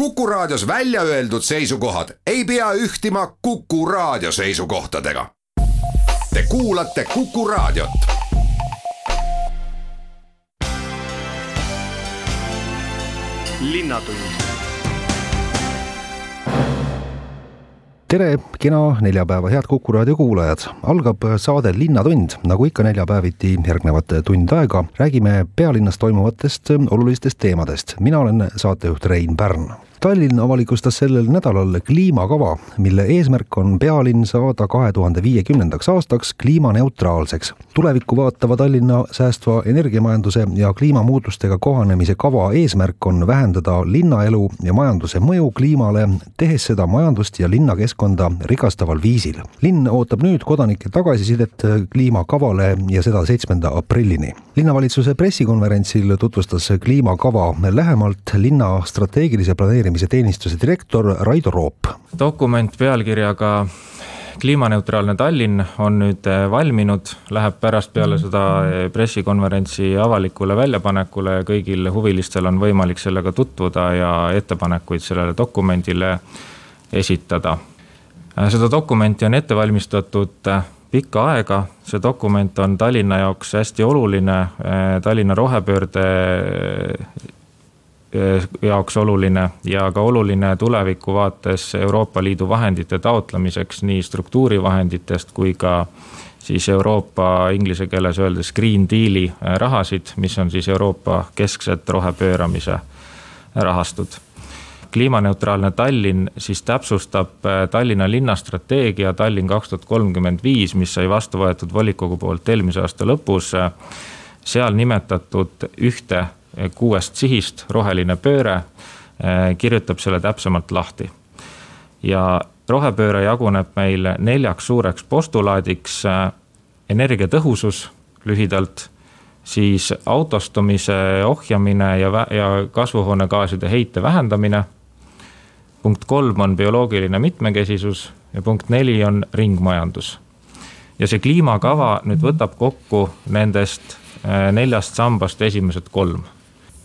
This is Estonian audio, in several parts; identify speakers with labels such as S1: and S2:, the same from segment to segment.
S1: Kuku Raadios välja öeldud seisukohad ei pea ühtima Kuku Raadio seisukohtadega. Te kuulate Kuku Raadiot.
S2: tere, kena neljapäeva, head Kuku raadio kuulajad. algab saade Linnatund, nagu ikka neljapäeviti järgnevat tund aega räägime pealinnas toimuvatest olulistest teemadest. mina olen saatejuht Rein Pärn Tallinn avalikustas sellel nädalal kliimakava, mille eesmärk on pealinn saada kahe tuhande viiekümnendaks aastaks kliimaneutraalseks. tulevikku vaatava Tallinna säästva energiamajanduse ja kliimamuutustega kohanemise kava eesmärk on vähendada linnaelu ja majanduse mõju kliimale, tehes seda majandust ja linnakeskkonda rikastaval viisil. linn ootab nüüd kodanike tagasisidet kliimakavale ja seda seitsmenda aprillini. linnavalitsuse pressikonverentsil tutvustas kliimakava lähemalt linna strateegilise planeerimise planeerimise teenistuse direktor Raido Roop.
S3: dokument pealkirjaga kliimaneutraalne Tallinn on nüüd eh, valminud, läheb pärast peale seda eh, pressikonverentsi avalikule väljapanekule ja kõigil huvilistel on võimalik sellega tutvuda ja ettepanekuid sellele dokumendile esitada. Eh, seda dokumenti on ette valmistatud pikka aega, see dokument on Tallinna jaoks hästi oluline, Tallinna rohepöörde jaoks oluline ja ka oluline tuleviku vaates Euroopa Liidu vahendite taotlemiseks nii struktuurivahenditest kui ka siis Euroopa inglise keeles öeldes Green Deal'i eh, rahasid, mis on siis Euroopa keskset rohepööramise rahastud. kliimaneutraalne Tallinn siis täpsustab eh, Tallinna linnastrateegia Tallinn kaks tuhat kolmkümmend viis, mis sai vastu võetud volikogu poolt eelmise aasta lõpus. seal nimetatud ühte kuuest sihist, roheline pööre, eh, kirjutab selle täpsemalt lahti. ja rohepööre jaguneb meil neljaks suureks postulaadiks. Eh, energiatõhusus lühidalt, siis autostumise ohjamine ja, ja kasvuhoonegaaside heite vähendamine. punkt kolm on bioloogiline mitmekesisus ja punkt neli on ringmajandus. ja see kliimakava nüüd võtab kokku nendest eh, neljast sambast esimesed kolm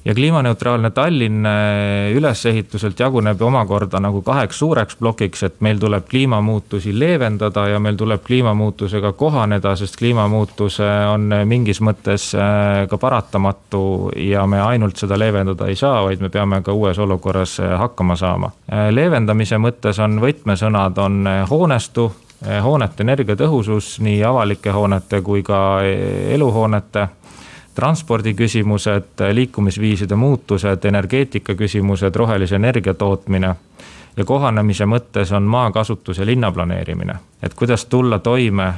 S3: ja kliimaneutraalne Tallinn äh, ülesehituselt jaguneb omakorda nagu kaheks suureks plokiks, et meil tuleb kliimamuutusi leevendada ja meil tuleb kliimamuutusega kohaneda, sest kliimamuutus on mingis mõttes äh, ka paratamatu ja me ainult seda leevendada ei saa, vaid me peame ka uues olukorras äh, hakkama saama. leevendamise mõttes on võtmesõnad, on hoonestu, hoonete energiatõhusus, nii avalike hoonete kui ka eluhoonete transpordiküsimused, liikumisviiside muutused, energeetika küsimused, rohelise energia tootmine. ja kohanemise mõttes on maakasutus ja linnaplaneerimine, et kuidas tulla toime eh,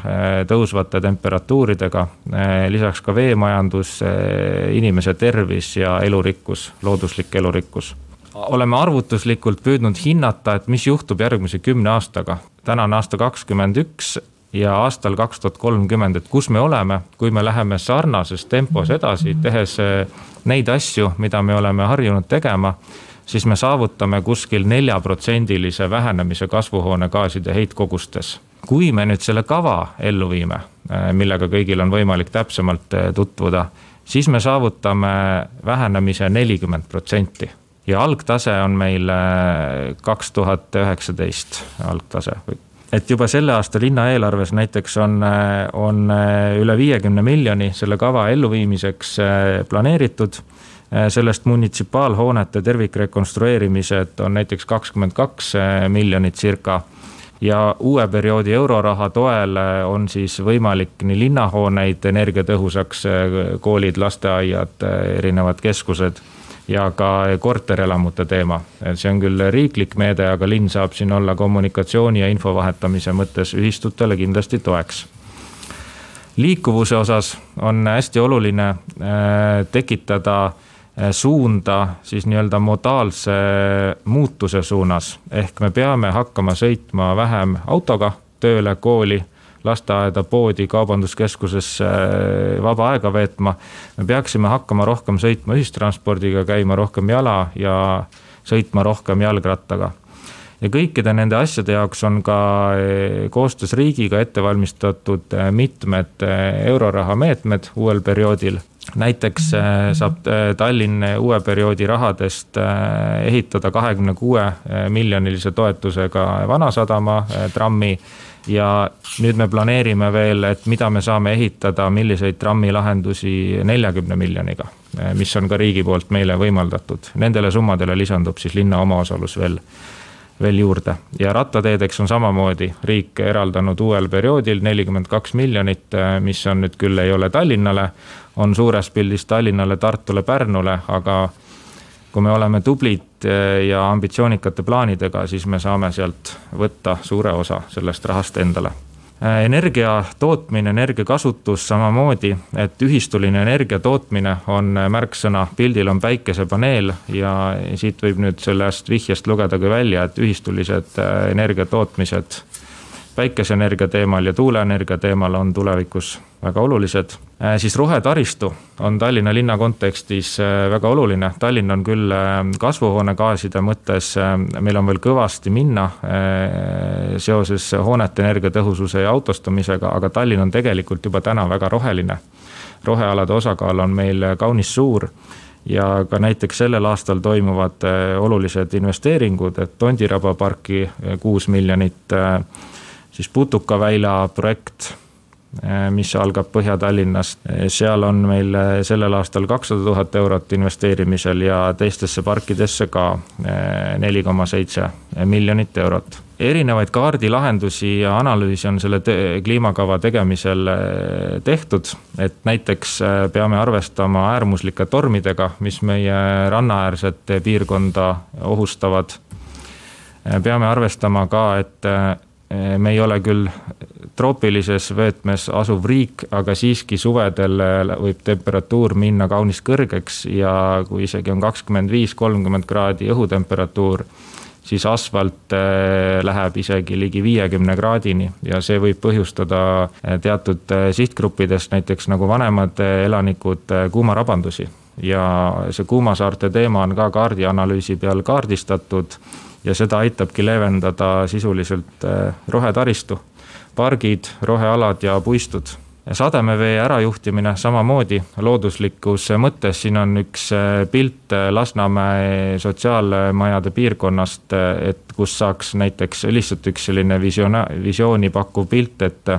S3: tõusvate temperatuuridega, eh, lisaks ka veemajandus, eh, inimese tervis ja elurikkus, looduslik elurikkus oleme arvutuslikult püüdnud hinnata, et mis juhtub järgmise kümne aastaga. täna on aasta kakskümmend üks ja aastal kaks tuhat kolmkümmend, et kus me oleme, kui me läheme sarnases tempos edasi, tehes eh, neid asju, mida me oleme harjunud tegema siis me saavutame kuskil neljaprotsendilise vähenemise kasvuhoonegaaside heitkogustes. kui me nüüd selle kava ellu viime, eh, millega kõigil on võimalik täpsemalt eh, tutvuda, siis me saavutame vähenemise nelikümmend protsenti ja algtase on meil kaks tuhat üheksateist algtase et juba selle aasta linnaeelarves näiteks on, on üle viiekümne miljoni selle kava elluviimiseks äh, planeeritud. Äh, sellest munitsipaalhoonete tervikrekonstrueerimised on näiteks kakskümmend kaks äh, miljonit circa ja uue perioodi euroraha toel on siis võimalik nii linnahooneid energiatõhusaks, koolid, lasteaiad, erinevad keskused ja ka korterelamute teema. et see on küll riiklik meede, aga linn saab siin olla kommunikatsiooni ja info vahetamise mõttes ühistutele kindlasti toeks. liikuvuse osas on hästi oluline äh, tekitada äh, suunda siis nii-öelda modaalse muutuse suunas, ehk me peame hakkama sõitma vähem autoga tööle, kooli lasteaeda, poodi, kaubanduskeskusesse vaba aega veetma. me peaksime hakkama rohkem sõitma ühistranspordiga, käima rohkem jala ja sõitma rohkem jalgrattaga ja kõikide nende asjade jaoks on ka eh, koostöös riigiga ette valmistatud eh, mitmed euroraha meetmed uuel perioodil näiteks saab Tallinn uue perioodi rahadest ehitada kahekümne kuue miljonilise toetusega Vanasadama trammi ja nüüd me planeerime veel, et mida me saame ehitada, milliseid trammilahendusi neljakümne miljoniga, mis on ka riigi poolt meile võimaldatud. Nendele summadele lisandub siis linna omaosalus veel, veel juurde ja rattateedeks on samamoodi riik eraldanud uuel perioodil nelikümmend kaks miljonit, mis on nüüd küll ei ole Tallinnale, on suures pildis Tallinnale, Tartule, Pärnule, aga kui me oleme tublid eh, ja ambitsioonikate plaanidega, siis me saame sealt võtta suure osa sellest rahast endale. Eh, energia tootmine, energia kasutus samamoodi, et ühistuline energia tootmine on märksõna, pildil on päikesepaneel ja siit võib nüüd sellest vihjest lugeda ka välja, et ühistulised eh, energia tootmised päikeseenergia teemal ja tuuleenergia teemal on tulevikus väga olulised. Äh, siis rohetaristu on Tallinna linna kontekstis äh, väga oluline, Tallinn on küll äh, kasvuhoonegaaside mõttes, meil on veel kõvasti minna seoses hoonete energiatõhususe ja autostumisega, aga Tallinn on tegelikult juba täna väga roheline. rohealade osakaal on meil kaunis suur ja ka näiteks sellel aastal toimuvad olulised investeeringud, et Tondiraba parki kuus miljonit siis Putukaväila projekt, mis algab Põhja-Tallinnast. seal on meil eh, sellel aastal kakssada tuhat eurot investeerimisel ja teistesse parkidesse ka eh, neli koma seitse miljonit eurot erinevaid kaardilahendusi ja analüüsi on selle kliimakava tegemisel tehtud. et näiteks peame arvestama äärmuslike tormidega, mis meie rannaäärset piirkonda ohustavad. peame arvestama ka, et Eh, me ei ole küll troopilises vöötmes asuv riik, aga siiski suvedel eh, võib temperatuur minna kaunis kõrgeks ja kui isegi on kakskümmend viis, kolmkümmend kraadi õhutemperatuur, siis asfalt eh, läheb isegi ligi viiekümne kraadini ja see võib põhjustada teatud sihtgruppidest, näiteks nagu vanemad elanikud, kuumarabandusi. ja see kuumasaarte teema on ka kaardianalüüsi peal kaardistatud ja seda aitabki leevendada sisuliselt äh, rohetaristu, pargid, rohealad ja puistud sademevee ärajuhtimine samamoodi looduslikus mõttes, siin on üks äh, pilt äh, Lasnamäe sotsiaalmajade piirkonnast, et kus saaks näiteks lihtsalt üks selline visiona-, visiooni pakkuv pilt, et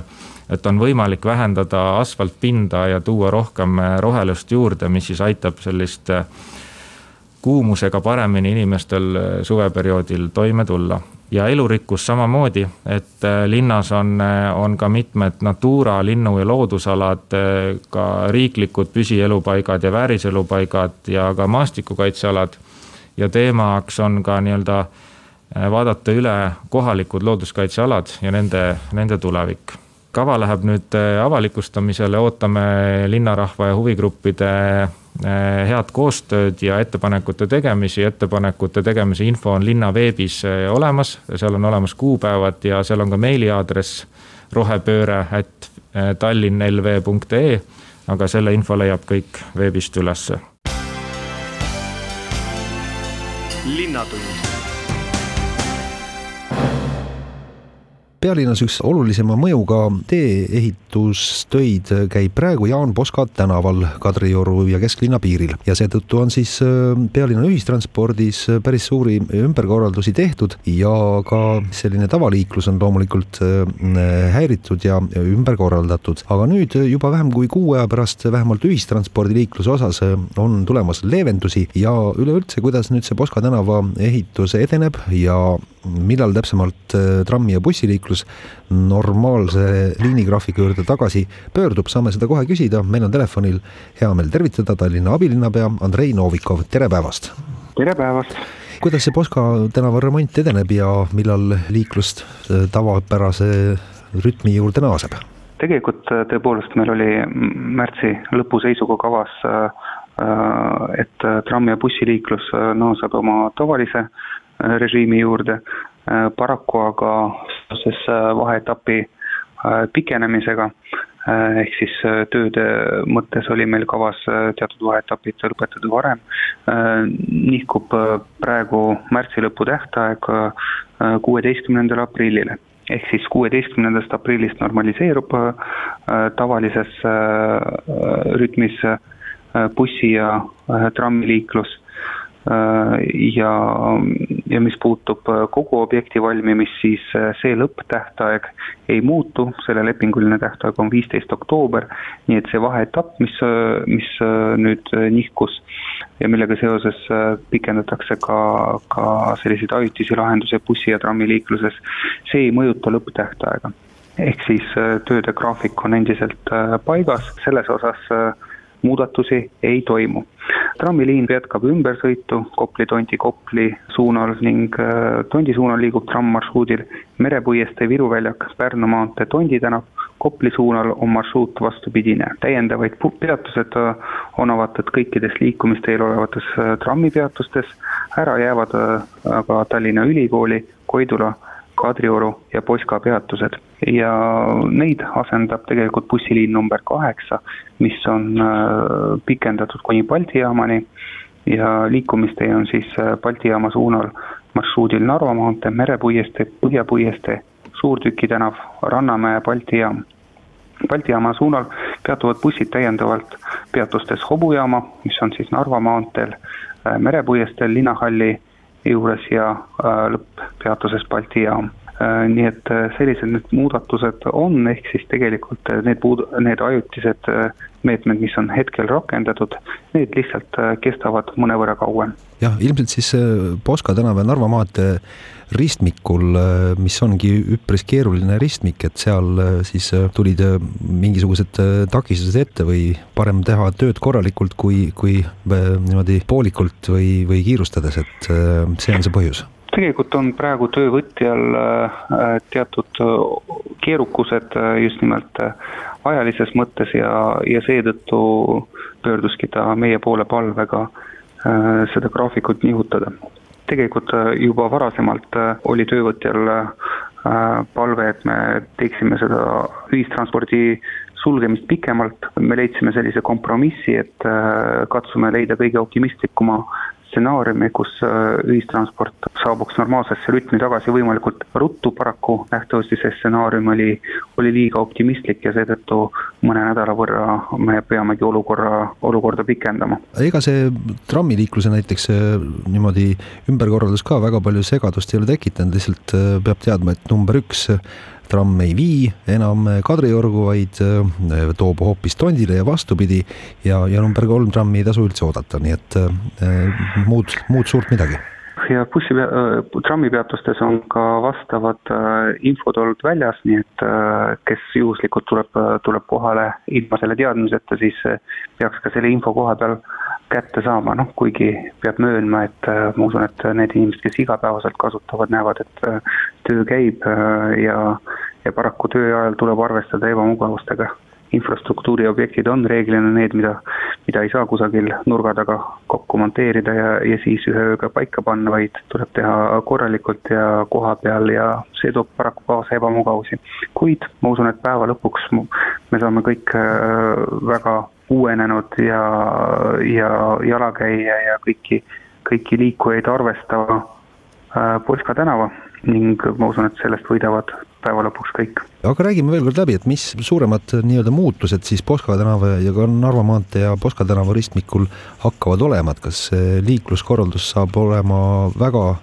S3: et on võimalik vähendada asfaltpinda ja tuua rohkem rohelust juurde, mis siis aitab sellist kuumusega paremini inimestel suveperioodil toime tulla. Ja elurikkus samamoodi, et äh, linnas on, äh, on ka mitmed Natura linnu- ja loodusalad, ka riiklikud püsielupaigad ja vääriselupaigad ja ka maastikukaitsealad. ja teemaks on ka nii-öelda vaadata üle kohalikud looduskaitsealad ja nende, nende tulevik kava läheb nüüd avalikustamisele, ootame linnarahva ja huvigruppide head koostööd ja ettepanekute tegemisi, ettepanekute tegemise info on linna veebis eh, olemas, seal on olemas kuupäevad ja seal on ka meiliaadress rohepööre at eh, tallinnlv.ee, aga selle info leiab kõik veebist ülesse.
S2: linnatund pealinnas üks olulisema mõjuga tee-ehitustöid käib praegu Jaan Poska tänaval Kadrioru ja kesklinna piiril ja seetõttu on siis äh, pealinna ühistranspordis päris suuri ümberkorraldusi tehtud ja ka selline tavaliiklus on loomulikult äh, häiritud ja ümber korraldatud. aga nüüd juba vähem kui kuu aja pärast vähemalt ühistranspordiliikluse osas äh, on tulemas leevendusi ja üleüldse, kuidas nüüd see Poska tänava ehitus edeneb ja millal täpsemalt trammi ja bussiliiklus liiklus normaalse liinigraafiku juurde tagasi pöördub, saame seda kohe küsida, meil on telefonil hea meel tervitada Tallinna abilinnapea Andrei Novikov, tere päevast!
S4: tere päevast!
S2: kuidas see Poska tänava remont edeneb ja millal liiklust äh, tavapärase rütmi juurde naaseb?
S4: tegelikult äh, tõepoolest meil oli märtsi lõpu seisuga kavas, äh, et tramm- ja bussiliiklus naaseb oma tavalise režiimi juurde. Äh, paraku aga seoses äh, vaheetapi äh, pikenemisega ehk siis tööde mõttes oli meil kavas teatud vaheetapid lõpetada varem, nihkub praegu märtsi lõpu tähtaeg kuueteistkümnendale aprillile ehk siis kuueteistkümnendast aprillist normaliseerub tavalises rütmis bussi ja trammiliiklus ja, ja mis puutub kogu objekti valmimist, siis see lõpptähtaeg ei muutu, selle lepinguline tähtaeg on viisteist oktoober, nii et see vaheetapp, mis, mis nüüd nihkus ja millega seoses pikendatakse ka, ka selliseid ajutisi lahendusi bussi- ja trammiliikluses, see ei mõjuta lõpptähtaega. Ehk siis äh, tööde graafik on endiselt äh, paigas, selles osas äh, muudatusi ei toimu. trammiliin jätkab ümbersõitu Kopli-Tondi Kopli suunal ning Tondi suunal liigub tramm marsruudil Merepuiestee Viru väljak, Pärnu maantee Tondi tänav, Kopli suunal on marsruut vastupidine. täiendavaid peatused on avatud kõikides liikumisteel olevates trammipeatustes, ära jäävad aga Tallinna Ülikooli, Koidula Kadrioru ja Poska peatused ja neid asendab tegelikult bussiliin number kaheksa, mis on äh, pikendatud kuni Balti jaamani ja liikumistee on siis äh, Balti jaama suunal marsruudil Narva maantee, Merepuiestee, Põhjapuiestee, Suurtüki tänav, Rannamäe, Balti jaam. Balti jaama suunal peatuvad bussid täiendavalt peatustes Hobujaama, mis on siis Narva maanteel, äh, Merepuiesteel, Linnahalli juures ja äh, lõpppeatuses Balti jaam äh, nii et äh, sellised need muudatused on, ehk siis tegelikult need puud-, need ajutised meetmed, mis on hetkel rakendatud, need lihtsalt kestavad mõnevõrra kauem.
S2: jah, ilmselt siis Poska tänava Narva maantee ristmikul, mis ongi üpris keeruline ristmik, et seal siis tulid mingisugused takistused ette või parem teha tööd korralikult, kui, kui niimoodi poolikult või, või kiirustades, et see on see põhjus.
S4: Tegelikult on praegu töövõtjal teatud keerukused just nimelt ajalises mõttes ja, ja seetõttu pöörduski ta meie poole palvega seda graafikut nihutada tegelikult äh, juba varasemalt äh, oli töövõtjal äh, palve, et me teeksime seda ühistranspordi sulgemist pikemalt, me leidsime sellise kompromissi, et katsume leida kõige optimistlikuma stsenaariumi, kus äh, ühistransport saabuks normaalsesse rütmi tagasi võimalikult ruttu, paraku nähtavasti see stsenaarium oli, oli liiga optimistlik ja seetõttu mõne nädala võrra me peamegi olukorra, olukorda pikendama.
S2: ega see trammiliikluse näiteks äh, niimoodi ümberkorraldus ka väga palju segadust ei ole tekitanud, lihtsalt äh, peab teadma, et number üks tramm ei vii enam Kadriorgu, vaid äh, toob hoopis Tondile ja vastupidi. ja, ja number kolm trammi ei tasu üldse oodata, nii et äh, muud, muud suurt midagi
S4: ja bussi, äh, trammipeatustes on ka vastavad äh, infotold väljas, nii et äh, kes juhuslikult tuleb, tuleb kohale ilma selle teadmiseta, siis peaks ka selle info koha peal kätte saama, noh kuigi peab möönma, et ma usun, et need inimesed, kes igapäevaselt kasutavad, näevad, et töö käib ja, ja paraku töö ajal tuleb arvestada ebamugavustega infrastruktuuri objektid on reeglina need, mida, mida ei saa kusagil nurga taga kokku monteerida ja, ja siis ühe ööga paika panna, vaid tuleb teha korralikult ja koha peal ja see toob paraku kaasa ebamugavusi. kuid ma usun, et päeva lõpuks me saame kõik äh, väga uuenenud ja, ja jalakäija ja kõiki, kõiki liikujaid arvestava äh, Polska tänava ning ma usun, et sellest võidavad päeva lõpuks kõik.
S2: aga räägime veel kord läbi, et mis suuremad nii-öelda muutused siis Poska tänava ja ka Narva maantee ja Poska tänava ristmikul hakkavad olema, et kas liikluskorraldus saab olema väga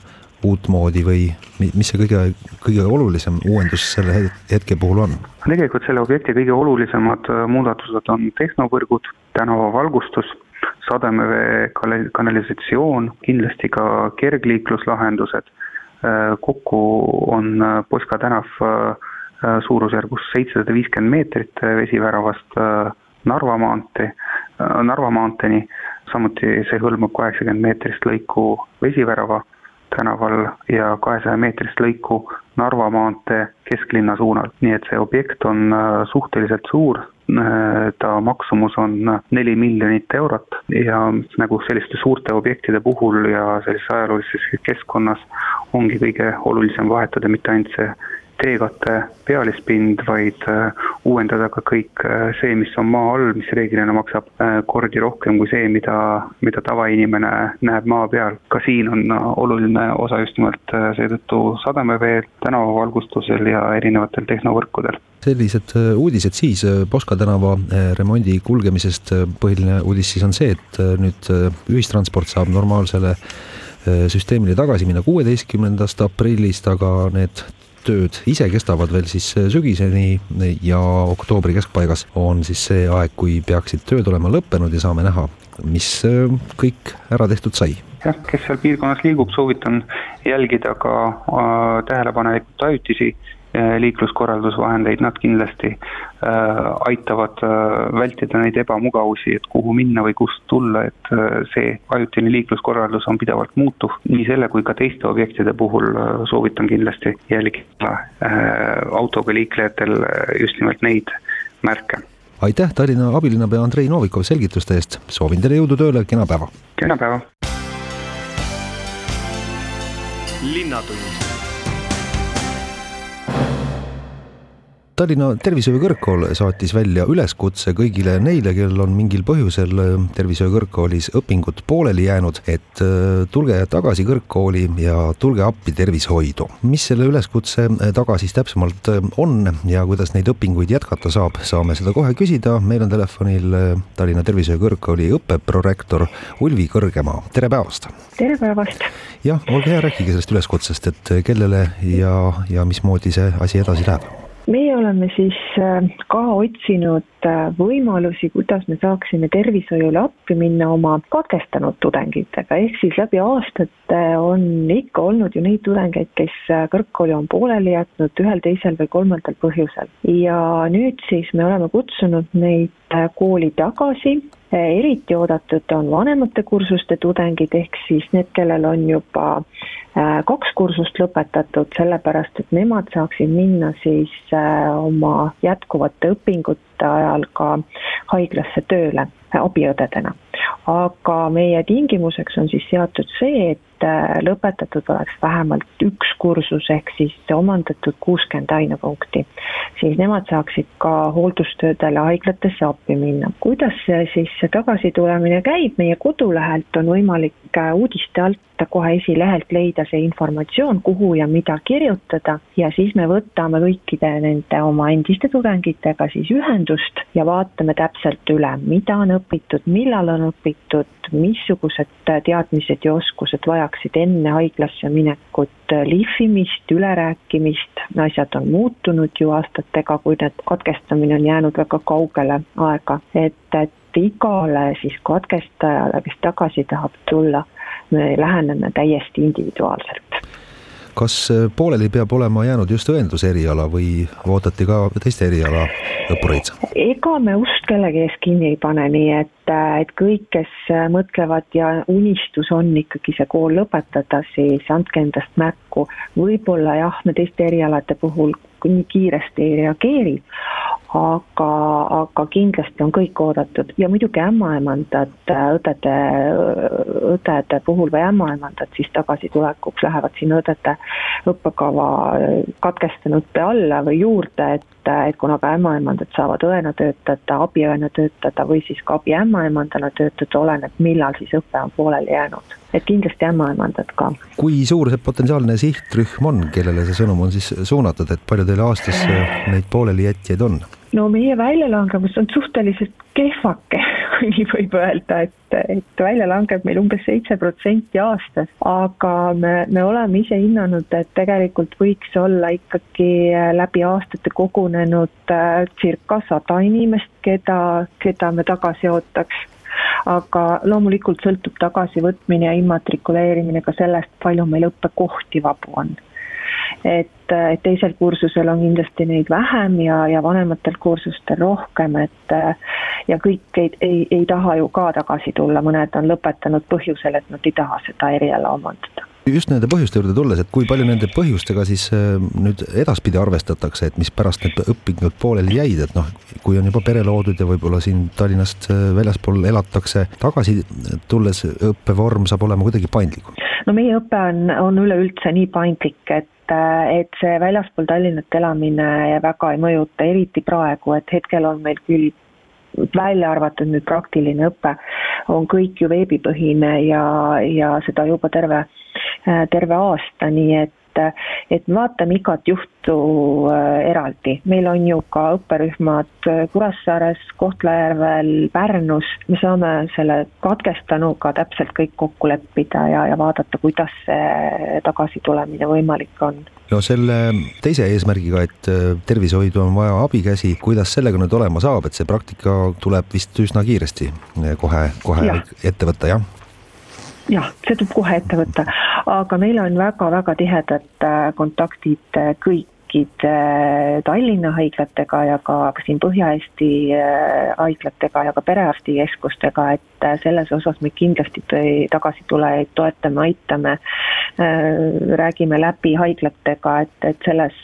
S2: uutmoodi või mis see kõige, kõige olulisem uuendus selle hetke puhul on?
S4: tegelikult selle objekti kõige olulisemad äh, muudatused on tehnovõrgud, tänavavalgustus, sademevee kanalisatsioon, kindlasti ka kergliikluslahendused. Äh, kokku on äh, Poska tänav suurusjärgus seitsesada viiskümmend meetrit vesiväravast Narva maantee, Narva maanteeni, samuti see hõlmab kaheksakümmend meetrist lõiku Vesivärava tänaval ja kahesaja meetrist lõiku Narva maantee kesklinna suunal, nii et see objekt on suhteliselt suur, ta maksumus on neli miljonit eurot. Ja nagu selliste suurte objektide puhul ja sellises ajaloolises keskkonnas ongi kõige olulisem vahetada mitte ainult see teekatte pealispind, vaid äh, uuendada ka kõik äh, see, mis on maa all, mis reeglina maksab äh, kordi rohkem kui see, mida, mida tavainimene näeb maa peal. ka siin on oluline osa just nimelt seetõttu sademeveel, tänavavalgustusel ja erinevatel tehnovõrkudel
S2: sellised uudised siis Poska tänava remondi kulgemisest. põhiline uudis siis on see, et nüüd ühistransport saab normaalsele süsteemile tagasi minna kuueteistkümnendast aprillist, aga need tööd. Ise kestavad veel siis sügiseni ja oktoobri keskpaigas on siis see aeg, kui peaksid tööd olema lõppenud ja saame näha, mis kõik ära tehtud sai.
S4: Jah, kes seal piirkonnas liigub, soovitan jälgida ka äh, tähelepanelikult ajutisi äh, liikluskorraldusvahendeid, nad kindlasti äh, aitavad äh, vältida neid ebamugavusi, et kuhu minna või kust tulla, et äh, see ajutine liikluskorraldus on pidevalt muutuv. nii selle kui ka teiste objektide puhul äh, soovitan kindlasti jälgida äh, autoga liiklejatel äh, just nimelt neid märke
S2: aitäh, Tallinna abilinnapea Andrei Novikov selgituste eest, soovin teile jõudu tööle, kena päeva!
S4: kena päeva!
S5: linnatund
S2: Tallinna Tervishoiu Kõrgkool saatis välja üleskutse kõigile neile, kellel on mingil põhjusel äh, Tervishoiu Kõrgkoolis õpingud pooleli jäänud, et äh, tulge tagasi kõrgkooli ja tulge appi tervishoidu. mis selle üleskutse äh, taga siis täpsemalt on ja kuidas neid õpinguid jätkata saab, saame seda kohe küsida. meil on telefonil Tallinna Tervishoiu Kõrgkooli õppeprorektor Ulvi Kõrgemaa, tere päevast!
S6: tere päevast!
S2: jah, olge hea, rääkige sellest üleskutsest, et kellele ja, ja mismoodi see asi edasi läheb
S6: meie oleme siis äh, ka otsinud äh, võimalusi, kuidas me saaksime tervishoiule appi minna oma katkestanud tudengitega, ehk siis läbi aastate on ikka olnud ju neid tudengeid, kes äh, kõrgkooli on pooleli jätnud ühel, teisel või kolmandal põhjusel. ja nüüd siis me oleme kutsunud neid kooli tagasi, eriti oodatud on vanemate kursuste tudengid, ehk siis need, kellel on juba Äh, kaks kursust lõpetatud, sellepärast et nemad saaksid minna siis äh, oma jätkuvate õpingute ajal ka haiglasse tööle äh, abiõdedena. Aga meie tingimuseks on siis seatud see, et lõpetatud oleks vähemalt üks kursus ehk siis omandatud kuuskümmend ainepunkti, siis nemad saaksid ka hooldustöödele haiglatesse appi minna. kuidas siis see tagasitulemine käib, meie kodulehelt on võimalik uudiste alt kohe esilehelt leida see informatsioon, kuhu ja mida kirjutada. Ja siis me võtame kõikide nende oma endiste tudengitega siis ühendust ja vaatame täpselt üle, mida on õpitud, millal on õpitud, missugused teadmised ja oskused vajaksid enne haiglasse minekut lihvimist, ülerääkimist, asjad on muutunud ju aastatega, kui need katkestamine on jäänud väga kaugele aega, et, et igale siis katkestajale, kes tagasi tahab tulla, me läheneme täiesti individuaalselt
S2: kas äh, pooleli peab olema jäänud just õenduse eriala või oodati ka teiste eriala õppureid?
S6: ega me ust kellegi ees kinni ei pane, nii et, äh, et kõik, kes äh, mõtlevad ja unistus on ikkagi see kool lõpetada, siis andke endast märku. võib-olla jah, me teiste erialade puhul nii kiiresti ei reageeri, aga, aga kindlasti on kõik oodatud. Ja muidugi ämmaemandad õdede, õdede puhul või ämmaemandad siis tagasitulekuks lähevad sinna õdede õppekava katkestanute alla või juurde, et, et kuna ka ämmaemandad saavad õena töötada, abiõena töötada või siis ka abiämmaemandana töötada, oleneb, millal siis õpe on pooleli jäänud et kindlasti ämmaemandad ka.
S2: kui suur see potentsiaalne sihtrühm on, kellele see sõnum on siis suunatud, et palju teil aastas neid poolelijätjaid on?
S6: no meie väljalangevus on suhteliselt kehvake, kui nii võib öelda, et, et välja langeb meil umbes seitse protsenti aastas, aga me, me oleme ise hinnanud, et tegelikult võiks olla ikkagi läbi aastate kogunenud äh, circa sada inimest, keda, keda me tagasi ootaks aga loomulikult sõltub tagasivõtmine ja immatrikuleerimine ka sellest, palju meil õppekohti vabu on. Et, et teisel kursusel on kindlasti neid vähem ja, ja vanematel kursustel rohkem, et ja kõik ei, ei, ei taha ju ka tagasi tulla, mõned on lõpetanud põhjusel, et nad ei taha seda eriala omandada
S2: just nende põhjuste juurde tulles, et kui palju nende põhjustega siis äh, nüüd edaspidi arvestatakse, et mispärast need õpingud pooleli jäid, et noh, kui on juba pere loodud ja võib-olla siin Tallinnast äh, väljaspool elatakse, tagasi tulles õppevorm saab olema kuidagi paindlikum?
S6: no meie õpe on, on üleüldse nii paindlik, et et see väljaspool Tallinnat elamine väga ei mõjuta, eriti praegu, et hetkel on meil küll välja arvatud nüüd praktiline õpe, on kõik ju veebipõhine ja, ja seda juba terve, terve aasta, nii et et vaatame igat juhtu äh, eraldi. meil on ju ka õpperühmad Kuressaares, Kohtla-Järvel, Pärnus, me saame selle katkestanuga täpselt kõik kokku leppida ja, ja vaadata, kuidas see tagasitulemine võimalik on
S2: no selle teise eesmärgiga, et tervishoidu on vaja abikäsi, kuidas sellega nüüd olema saab, et see praktika tuleb vist üsna kiiresti kohe, kohe ja. ette võtta, jah?
S6: jah, see tuleb kohe ette võtta, aga meil on väga-väga tihedad äh, kontaktid äh, kõikide äh, Tallinna haiglatega ja ka siin Põhja-Eesti haiglatega ja ka perearstikeskustega, et selles osas me kindlasti tagasitulejaid toetame, aitame. räägime läbi haiglatega, et, et selles,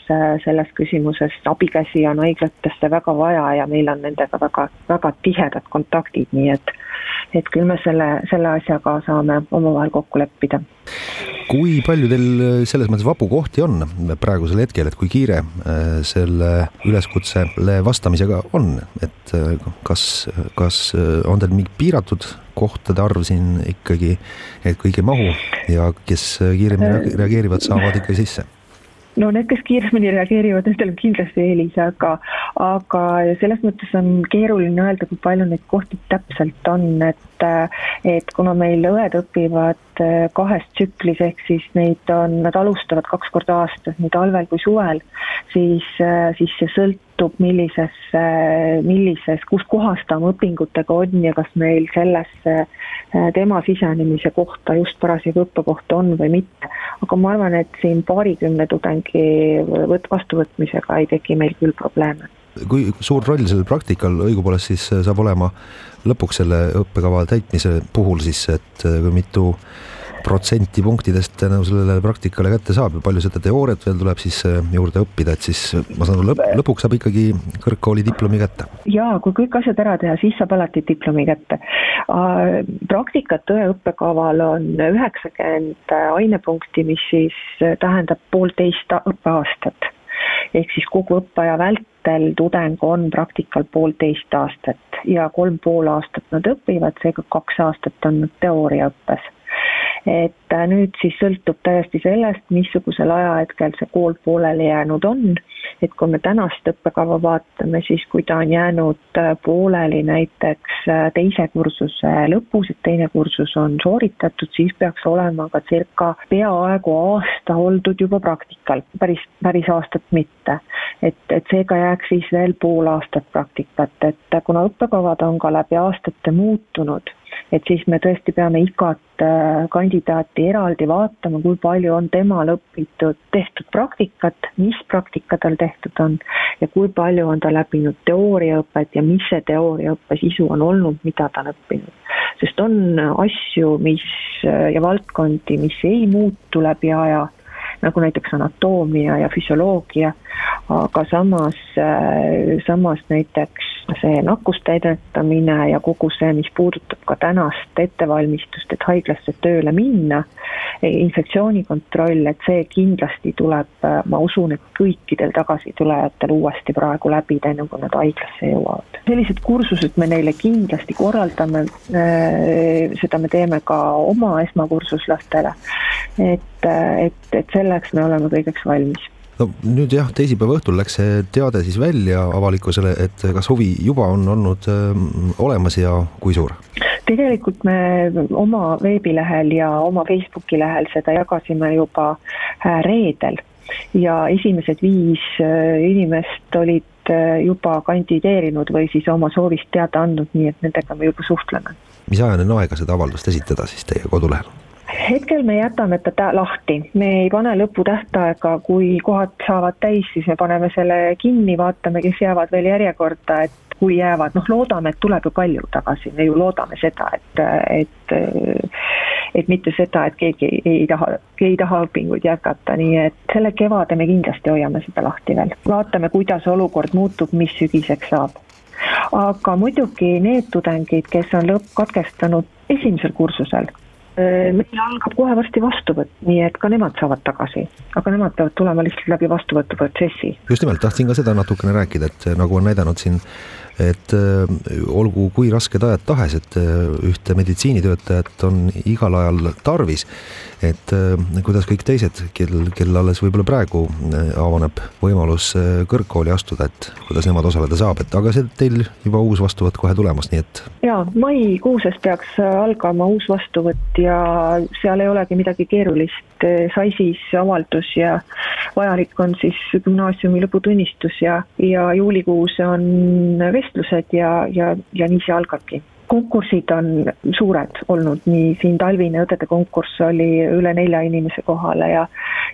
S6: selles küsimuses abikäsi on haiglatesse väga vaja ja meil on nendega väga, väga tihedad kontaktid, nii et et küll me selle, selle asjaga saame omavahel kokku leppida.
S2: Kui palju teil äh, selles mõttes vabu kohti on praegusel hetkel, et kui kiire äh, selle üleskutsele vastamisega on, et äh, kas, kas on teil mingi piiratud kohtade arv siin ikkagi, et kõik ei mahu ja kes kiiremini reageerivad, saavad ikka sisse?
S6: No need, kes kiiremini reageerivad, nendel on kindlasti eelis, aga, aga selles mõttes on keeruline öelda, kui palju neid kohti täpselt on, et, et kuna meil õed õpivad kahes tsüklis, ehk siis neid on, nad alustavad kaks korda aastas, nii talvel kui suvel, siis, siis see sõltub, millises, millises, kus kohas ta oma õpingutega on ja kas meil sellesse tema sisenemise kohta just parasjagu õppekohta on või mitte. aga ma arvan, et siin paarikümne tudengi võt-, vastuvõtmisega ei teki meil küll probleeme.
S2: kui suur roll sellel praktikal õigupoolest siis saab olema lõpuks selle õppekava täitmise puhul siis, et kui mitu protsenti punktidest tänu sellele praktikale kätte saab ja palju seda teooriat veel tuleb siis äh, juurde õppida, et siis äh, ma saan aru, lõpp, lõpuks saab ikkagi kõrgkooli diplomi kätte?
S6: jaa, kui kõik asjad ära teha, siis saab alati diplomi kätte. praktikat õe õppekaval on üheksakümmend ainepunkti, mis siis tähendab poolteist õppeaastat. ehk siis kogu õppeaja vältel tudeng on praktikal poolteist aastat ja kolm pool aastat nad õpivad, seega kaks aastat on nad teooriaõppes et äh, nüüd siis sõltub täiesti sellest, missugusel ajahetkel see kool pooleli jäänud on. et kui me tänast õppekava vaatame, siis kui ta on jäänud äh, pooleli näiteks äh, teise kursuse lõpus, et teine kursus on sooritatud, siis peaks olema ka circa peaaegu aasta oldud juba praktikal, päris, päris aastat mitte. et, et seega jääks siis veel pool aastat praktikat, et kuna õppekavad on ka läbi aastate muutunud et siis me tõesti peame igat äh, kandidaati eraldi vaatama, kui palju on temal õpitud, tehtud praktikat, mis praktika tal tehtud on ja kui palju on ta läbinud teooriaõpet ja mis see teooriaõppe sisu on olnud, mida ta on õppinud. sest on asju, mis äh, ja valdkondi, mis ei muutu läbi aja nagu näiteks anatoomia ja füsioloogia, aga samas, äh, samas näiteks see nakkuste ennetamine ja kogu see, mis puudutab ka tänast ettevalmistust, et haiglasse tööle minna, infektsioonikontroll, et see kindlasti tuleb, äh, ma usun, et kõikidel tagasitulejatel uuesti praegu läbida, enne kui nad haiglasse jõuavad. sellised kursused me neile kindlasti korraldame, äh, seda me teeme ka oma esmakursuslastele, et, et, et selleks me oleme kõigeks valmis
S2: no nüüd jah, teisipäeva õhtul läks see teade siis välja avalikkusele, et kas huvi juba on olnud äh, olemas ja kui suur?
S6: tegelikult me oma veebilehel ja oma Facebooki lehel seda jagasime juba äh, reedel ja esimesed viis äh, inimest olid äh, juba kandideerinud või siis oma soovist teada andnud, nii et nendega me juba suhtleme.
S2: mis ajani on aega seda avaldust esitada siis teie kodulehel?
S6: Hetkel me jätame ta lahti, me ei pane lõputähtaega, kui kohad saavad täis, siis me paneme selle kinni, vaatame, kes jäävad veel järjekorda, et kui jäävad, noh, loodame, et tuleb ju palju tagasi, me ju loodame seda, et, et et mitte seda, et keegi ei, taha, ei taha õpinguid jätkata, nii et selle kevade me kindlasti hoiame seda lahti veel. vaatame, kuidas olukord muutub, mis sügiseks saab. aga muidugi need tudengid, kes on lõpp katkestanud esimesel kursusel, meil algab kohe varsti vastuvõtt, nii et ka nemad saavad tagasi, aga nemad peavad tulema lihtsalt läbi vastuvõtuprotsessi.
S2: just nimelt, tahtsin ka seda natukene rääkida, et nagu on näidanud siin et olgu kui rasked ajad tahes, et ühte meditsiinitöötajat on igal ajal tarvis et kuidas kõik teised, kel, kel alles võib-olla praegu avaneb võimalus kõrgkooli astuda, et kuidas nemad osaleda saab, et aga see teil juba uus vastuvõtt kohe tulemas, nii et.
S6: ja maikuuses peaks algama uus vastuvõtt ja seal ei olegi midagi keerulist, sai siis avaldus ja vajalik on siis gümnaasiumi lõputunnistus ja, ja juulikuus on vestlused ja, ja, ja nii see algabki konkursid on suured olnud, nii siin talvine õdede konkurss oli üle nelja inimese kohale ja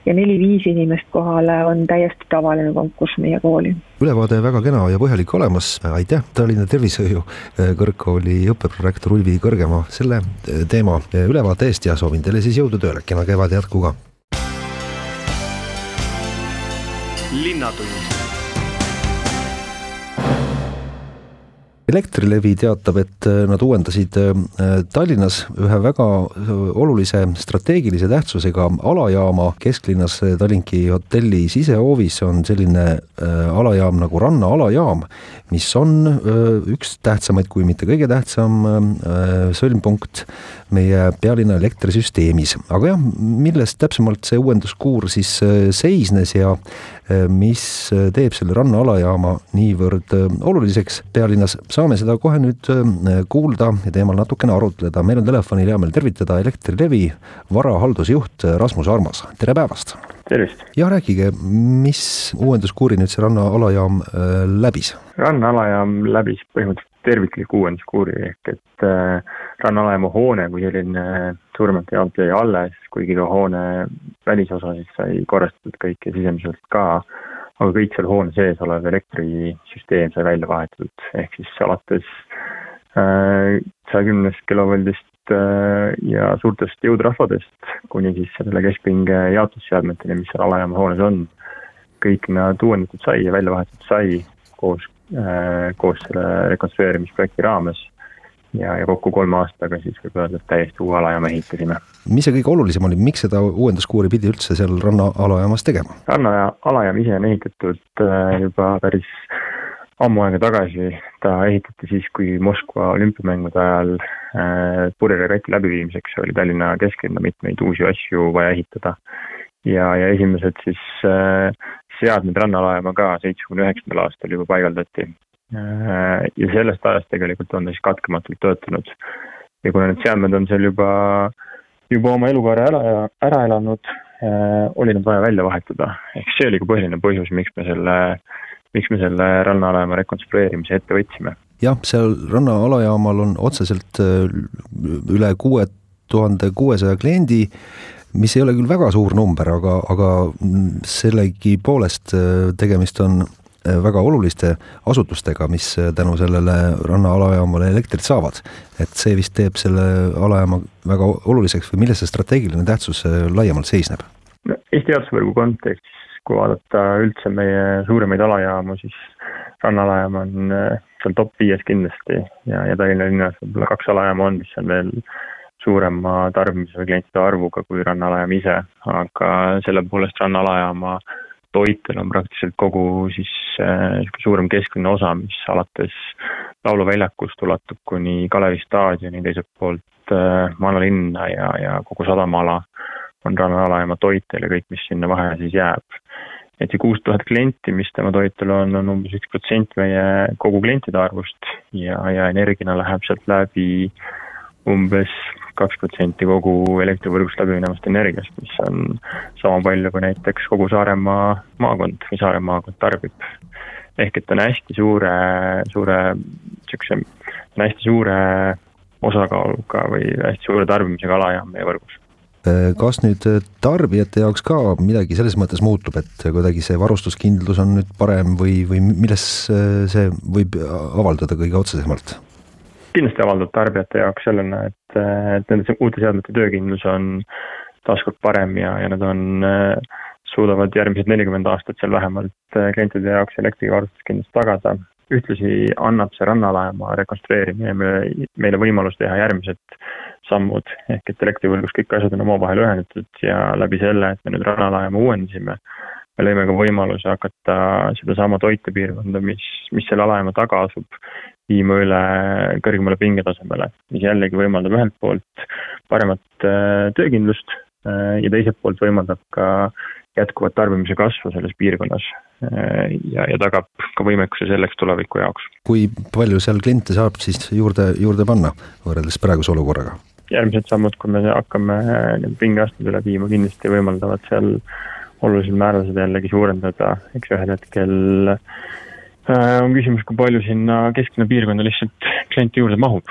S6: ja neli-viis inimest kohale on täiesti tavaline konkurss meie kooli.
S2: ülevaade väga kena ja põhjalik olemas, aitäh, Tallinna Tervishoiu äh, Kõrgkooli õppeprorektor Ulvi Kõrgemaa selle äh, teema äh, ülevaate eest ja soovin teile siis jõudu tööle, kena kevade jätku ka!
S5: linnatund
S2: Elektrilevi teatab, et äh, nad uuendasid äh, Tallinnas ühe väga äh, olulise strateegilise tähtsusega alajaama kesklinnas Tallinki hotelli sisehoovis on selline alajaam nagu Ranna alajaam, mis on üks tähtsamaid, kui mitte kõige tähtsam sõlmpunkt meie pealinna elektrisüsteemis. aga jah, milles täpsemalt see uuenduskuur siis seisnes ja mis teeb selle Ranna alajaama niivõrd oluliseks pealinnas, saame seda kohe nüüd äh, kuulda ja teemal natukene arutleda. meil on telefonil hea meel tervitada Elektrilevi varahaldusjuht Rasmus Armas, tere päevast!
S7: tervist!
S2: ja rääkige, mis uuenduskuuri nüüd see Ranna alajaam äh, läbis?
S7: Ranna alajaam läbis põhimõtteliselt tervikliku uuenduskuuri ehk et äh, Ranna alajaama hoone kui selline suuremalt jaolt jäi alles, kuigi ka hoone välisosa siis sai korrastatud kõik ja sisemiselt ka aga kõik seal hoone sees olev elektrisüsteem sai välja vahetatud, ehk siis alates äh, saja kümnest kilovoldist äh, ja suurtest jõutrahvadest kuni siis selle keskpinge jaotusseadmeteni, mis seal alajaama hoones on, kõik nad uuendatud sai ja välja vahetatud sai koos, äh, koos selle rekonstrueerimisprojekti raames ja, ja kokku kolme aastaga siis võib öelda, et täiesti uue alajaama ehitasime.
S2: mis see kõige olulisem oli, miks seda uuenduskuuri pidi üldse seal ranna alajaamas tegema?
S7: ranna alajaam ise on ehitatud äh, juba päris ammu aega tagasi, ta ehitati siis, kui Moskva olümpiamängude ajal äh, purjeregati läbiviimiseks oli Tallinna kesklinna mitmeid uusi asju vaja ehitada. ja, ja esimesed siis äh, seadmed rannalaeva ka seitsmekümne üheksandal aastal juba paigaldati Äh, ja sellest ajast tegelikult on ta siis katkematult töötanud. ja kuna need seadmed on seal juba, juba oma elukaare ära, ära elanud, äh, oli nad vaja välja vahetada. ehk see oli ka põhiline põhjus, miks me selle, miks me selle rannaalaema rekonstrueerimise ette võtsime.
S2: jah, seal rannaalajamal on otseselt äh, üle kuue tuhande kuuesaja kliendi mis ei ole küll väga suur number, aga, aga sellegipoolest tegemist on Äh, väga oluliste asutustega, mis äh, tänu sellele ranna alajaamale elektrit saavad. et see vist teeb selle alajaama väga oluliseks või milles see strateegiline tähtsus äh, laiemalt seisneb?
S7: Eesti teadusvõrgu kontekstis, kui vaadata üldse meie suuremaid alajaamu, siis rannalajaam on seal top viies kindlasti ja, ja Tallinna linnas võib-olla kaks alajaama on, mis on veel suurema tarbimise või klientide arvuga kui rannalajaam ise, aga selle poolest rannalajaama toitel on praktiliselt kogu siis niisugune äh, suurem kesklinna osa, mis alates lauluväljakust ulatub kuni Kalevi staadioni, teiselt poolt äh, vanalinna ja, ja kogu sadamaala on rannalaema toitel ja kõik, mis sinna vahele siis jääb. et see kuus tuhat klienti, mis tema toitel on, on umbes üks protsent meie kogu klientide arvust ja, ja energiana läheb sealt läbi umbes kaks protsenti kogu elektrivõrgust läbi minevast energiast, mis on sama palju, kui näiteks kogu Saaremaa maakond või Saare maakond tarbib. ehk et on hästi suure, suure niisuguse, on hästi suure osakaaluga või hästi suure tarbimisega alajaam meie võrgus
S2: kas nüüd tarbijate jaoks ka midagi selles mõttes muutub, et kuidagi see varustuskindlus on nüüd parem või, või milles see võib avaldada kõige otsesemalt?
S7: Kindlasti avaldab tarbijate jaoks sellena, et, et nende uute seadmete töökindlus on taaskord parem ja, ja nad on, suudavad järgmised nelikümmend aastat seal vähemalt klientide jaoks elektrivarustuskindlust tagada. ühtlasi annab see rannalaema rekonstrueerimine meile, meile võimalus teha järgmised sammud, ehk et elektrivõrgus kõik asjad on omavahel ühendatud ja läbi selle, et me nüüd rannalaema uuendasime, me lõime ka võimaluse hakata sedasama toitepiirkonda, mis, mis selle alajaama taga asub, viima üle kõrgemale pingetasemele, mis jällegi võimaldab ühelt poolt paremat äh, töökindlust äh, ja teiselt poolt võimaldab ka jätkuvat tarbimise kasvu selles piirkonnas äh, ja, ja tagab ka võimekuse selleks tuleviku jaoks.
S2: kui palju seal kliente saab siis juurde, juurde panna võrreldes praeguse olukorraga?
S7: järgmised sammud, kui me hakkame need pingeastmed üle viima, kindlasti võimaldavad seal olulisel määral seda jällegi suurendada, eks ühel hetkel äh, on küsimus, kui palju sinna kesklinna piirkonda lihtsalt kliente juurde mahub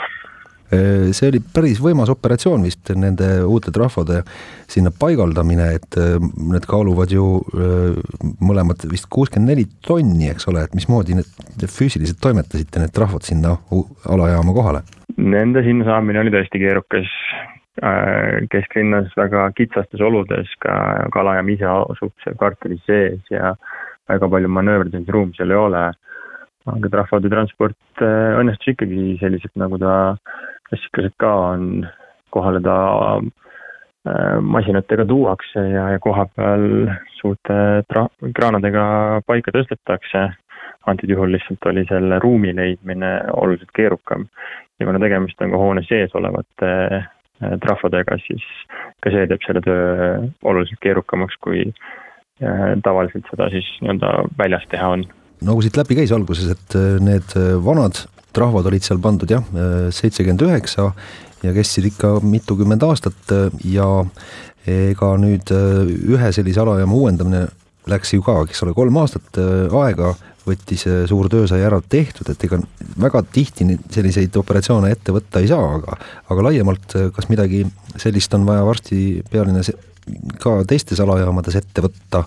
S2: äh, see oli päris võimas operatsioon vist, nende uute trahvode sinna paigaldamine, et äh, need kaaluvad ju mõlemad vist kuuskümmend neli tonni, eks ole, et mismoodi need füüsiliselt toimetasite need trahvad sinna alajaama kohale?
S7: Nende sinna saamine oli tõesti keerukas. Äh, kesklinnas väga kitsastes oludes, ka Kalajaam ise asub seal kvartali sees ja väga palju manööverdamisruumi seal ei ole. Aga trahvaauto äh, õnnestus ikkagi selliselt, nagu ta klassikaselt ka on, kohale ta äh, masinatega tuuakse ja, ja koha peal suurte tra-, kraanadega paika tõstetakse antud juhul lihtsalt oli selle ruumi leidmine oluliselt keerukam. ja kuna tegemist on ka hoone sees olevate äh, trahvodega, siis ka see teeb selle töö oluliselt keerukamaks, kui tavaliselt seda siis nii-öelda väljas teha on.
S2: Nagu siit läbi käis alguses, et äh, need vanad trahvad olid seal pandud jah, seitsekümmend üheksa ja kestsid ikka mitukümmend aastat ja ega nüüd ühe sellise alajaama uuendamine läks ju ka, eks ole, kolm aastat aega võttis suur töö sai ära tehtud, et ega väga tihti selliseid operatsioone ette võtta ei saa, aga aga laiemalt, kas midagi sellist on vaja varsti pealinnas ka teistes alajaamades ette võtta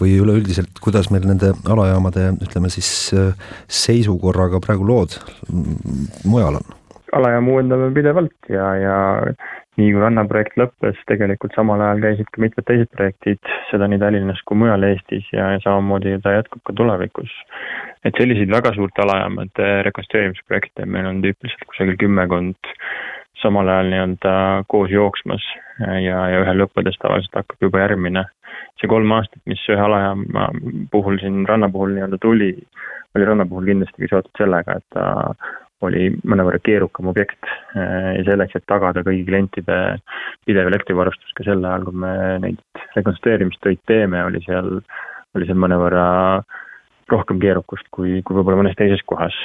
S2: või üleüldiselt, kuidas meil nende alajaamade, ütleme siis seisukorraga praegu lood mujal on?
S7: alajaama uuendame pidevalt ja, ja nii kui rannaprojekt lõppes, tegelikult samal ajal käisid ka mitmed teised projektid, seda nii Tallinnas kui mujal Eestis ja, ja samamoodi ta jätkub ka tulevikus. et selliseid väga suurte alajaamade rekonstrueerimisprojekte meil on tüüpiliselt kusagil kümmekond samal ajal nii-öelda koos jooksmas ja, ja ühe lõppedes tavaliselt hakkab juba järgmine. see kolm aastat, mis ühe alajaama puhul siin ranna puhul nii-öelda tuli, oli ranna puhul kindlasti ka seotud sellega, et ta oli mõnevõrra keerukam objekt ja selleks, et tagada kõigi klientide pidev elektrivarustus ka sel ajal, kui me neid rekonstrueerimistöid teeme, oli seal, oli seal mõnevõrra rohkem keerukust kui, kui võib-olla mõnes teises kohas.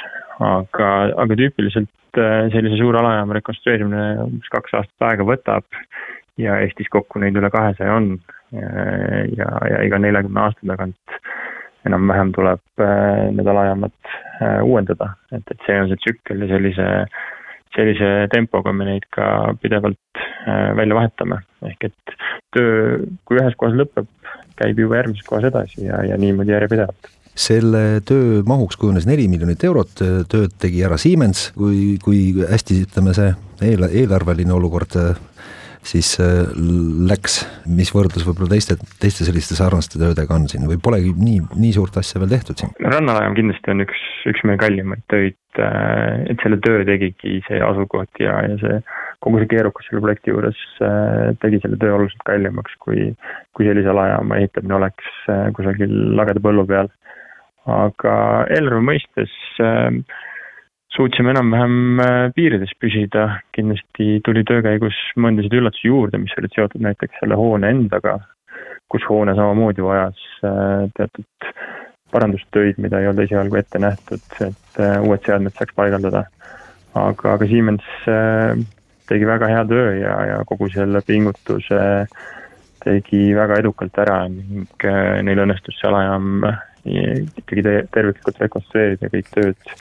S7: aga, aga tüüpiliselt äh, sellise suure alajaama rekonstrueerimine umbes kaks aastat aega võtab ja Eestis kokku neid üle kahesaja on ja, ja iga neljakümne aasta tagant enam-vähem tuleb äh, need alajaamad äh, uuendada, et, et see on see tsükkel ja sellise, sellise tempoga me neid ka pidevalt äh, välja vahetame. ehk et töö, kui ühes kohas lõpeb, käib juba järgmises kohas edasi ja, ja niimoodi järjepidevalt.
S2: Selle töö mahuks kujunes neli miljonit eurot, tööd tegi ära Siemens, kui, kui hästi ütleme, see eel, eelarveline olukord siis äh, läks, mis võrdlus võib-olla teiste, teiste selliste sarnaste töödega on siin või polegi nii, nii suurt asja veel tehtud siin?
S7: rannalaev kindlasti on üks, üks meie kallimaid töid, äh, et selle töö tegigi see asukoht ja, ja see kogu see keerukus selle projekti juures äh, tegi selle töö oluliselt kallimaks, kui, kui sellise alajaama ehitamine oleks kusagil lageda põllu peal. aga eelarve mõistes äh, suutsime enam-vähem äh, piirides püsida, kindlasti tuli töö käigus mõndasid üllatusi juurde, mis olid seotud näiteks selle hoone endaga, kus hoone samamoodi vajas äh, teatud parandustöid, mida ei olnud esialgu ette nähtud, et äh, uued seadmed saaks paigaldada. aga, aga Siemens tegi väga hea töö ja, ja kogu selle pingutuse tegi väga edukalt ära ning neil õnnestus see alajaam ikkagi terviklikult rekonstrueerida kõik tööd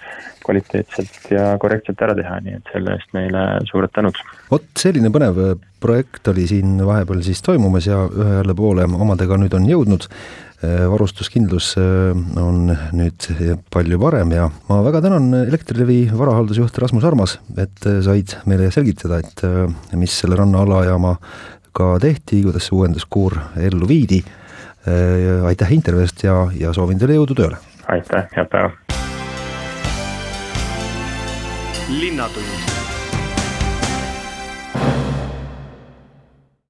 S7: kvaliteetselt ja korrektselt ära teha, nii et selle eest neile suured tänud.
S2: vot selline põnev projekt oli siin vahepeal siis toimumas ja ühele poole omadega nüüd on jõudnud. varustuskindlus äh, on nüüd palju parem ja ma väga tänan Elektrilevi varahaldusjuht Rasmus Armas, et said meile selgitada, et äh, mis selle ranna alajaamaga tehti, kuidas see uuenduskuur ellu viidi Äh, aitäh intervjuu eest ja, ja soovin teile jõudu tööle.
S7: aitäh, head päeva.
S5: linnatund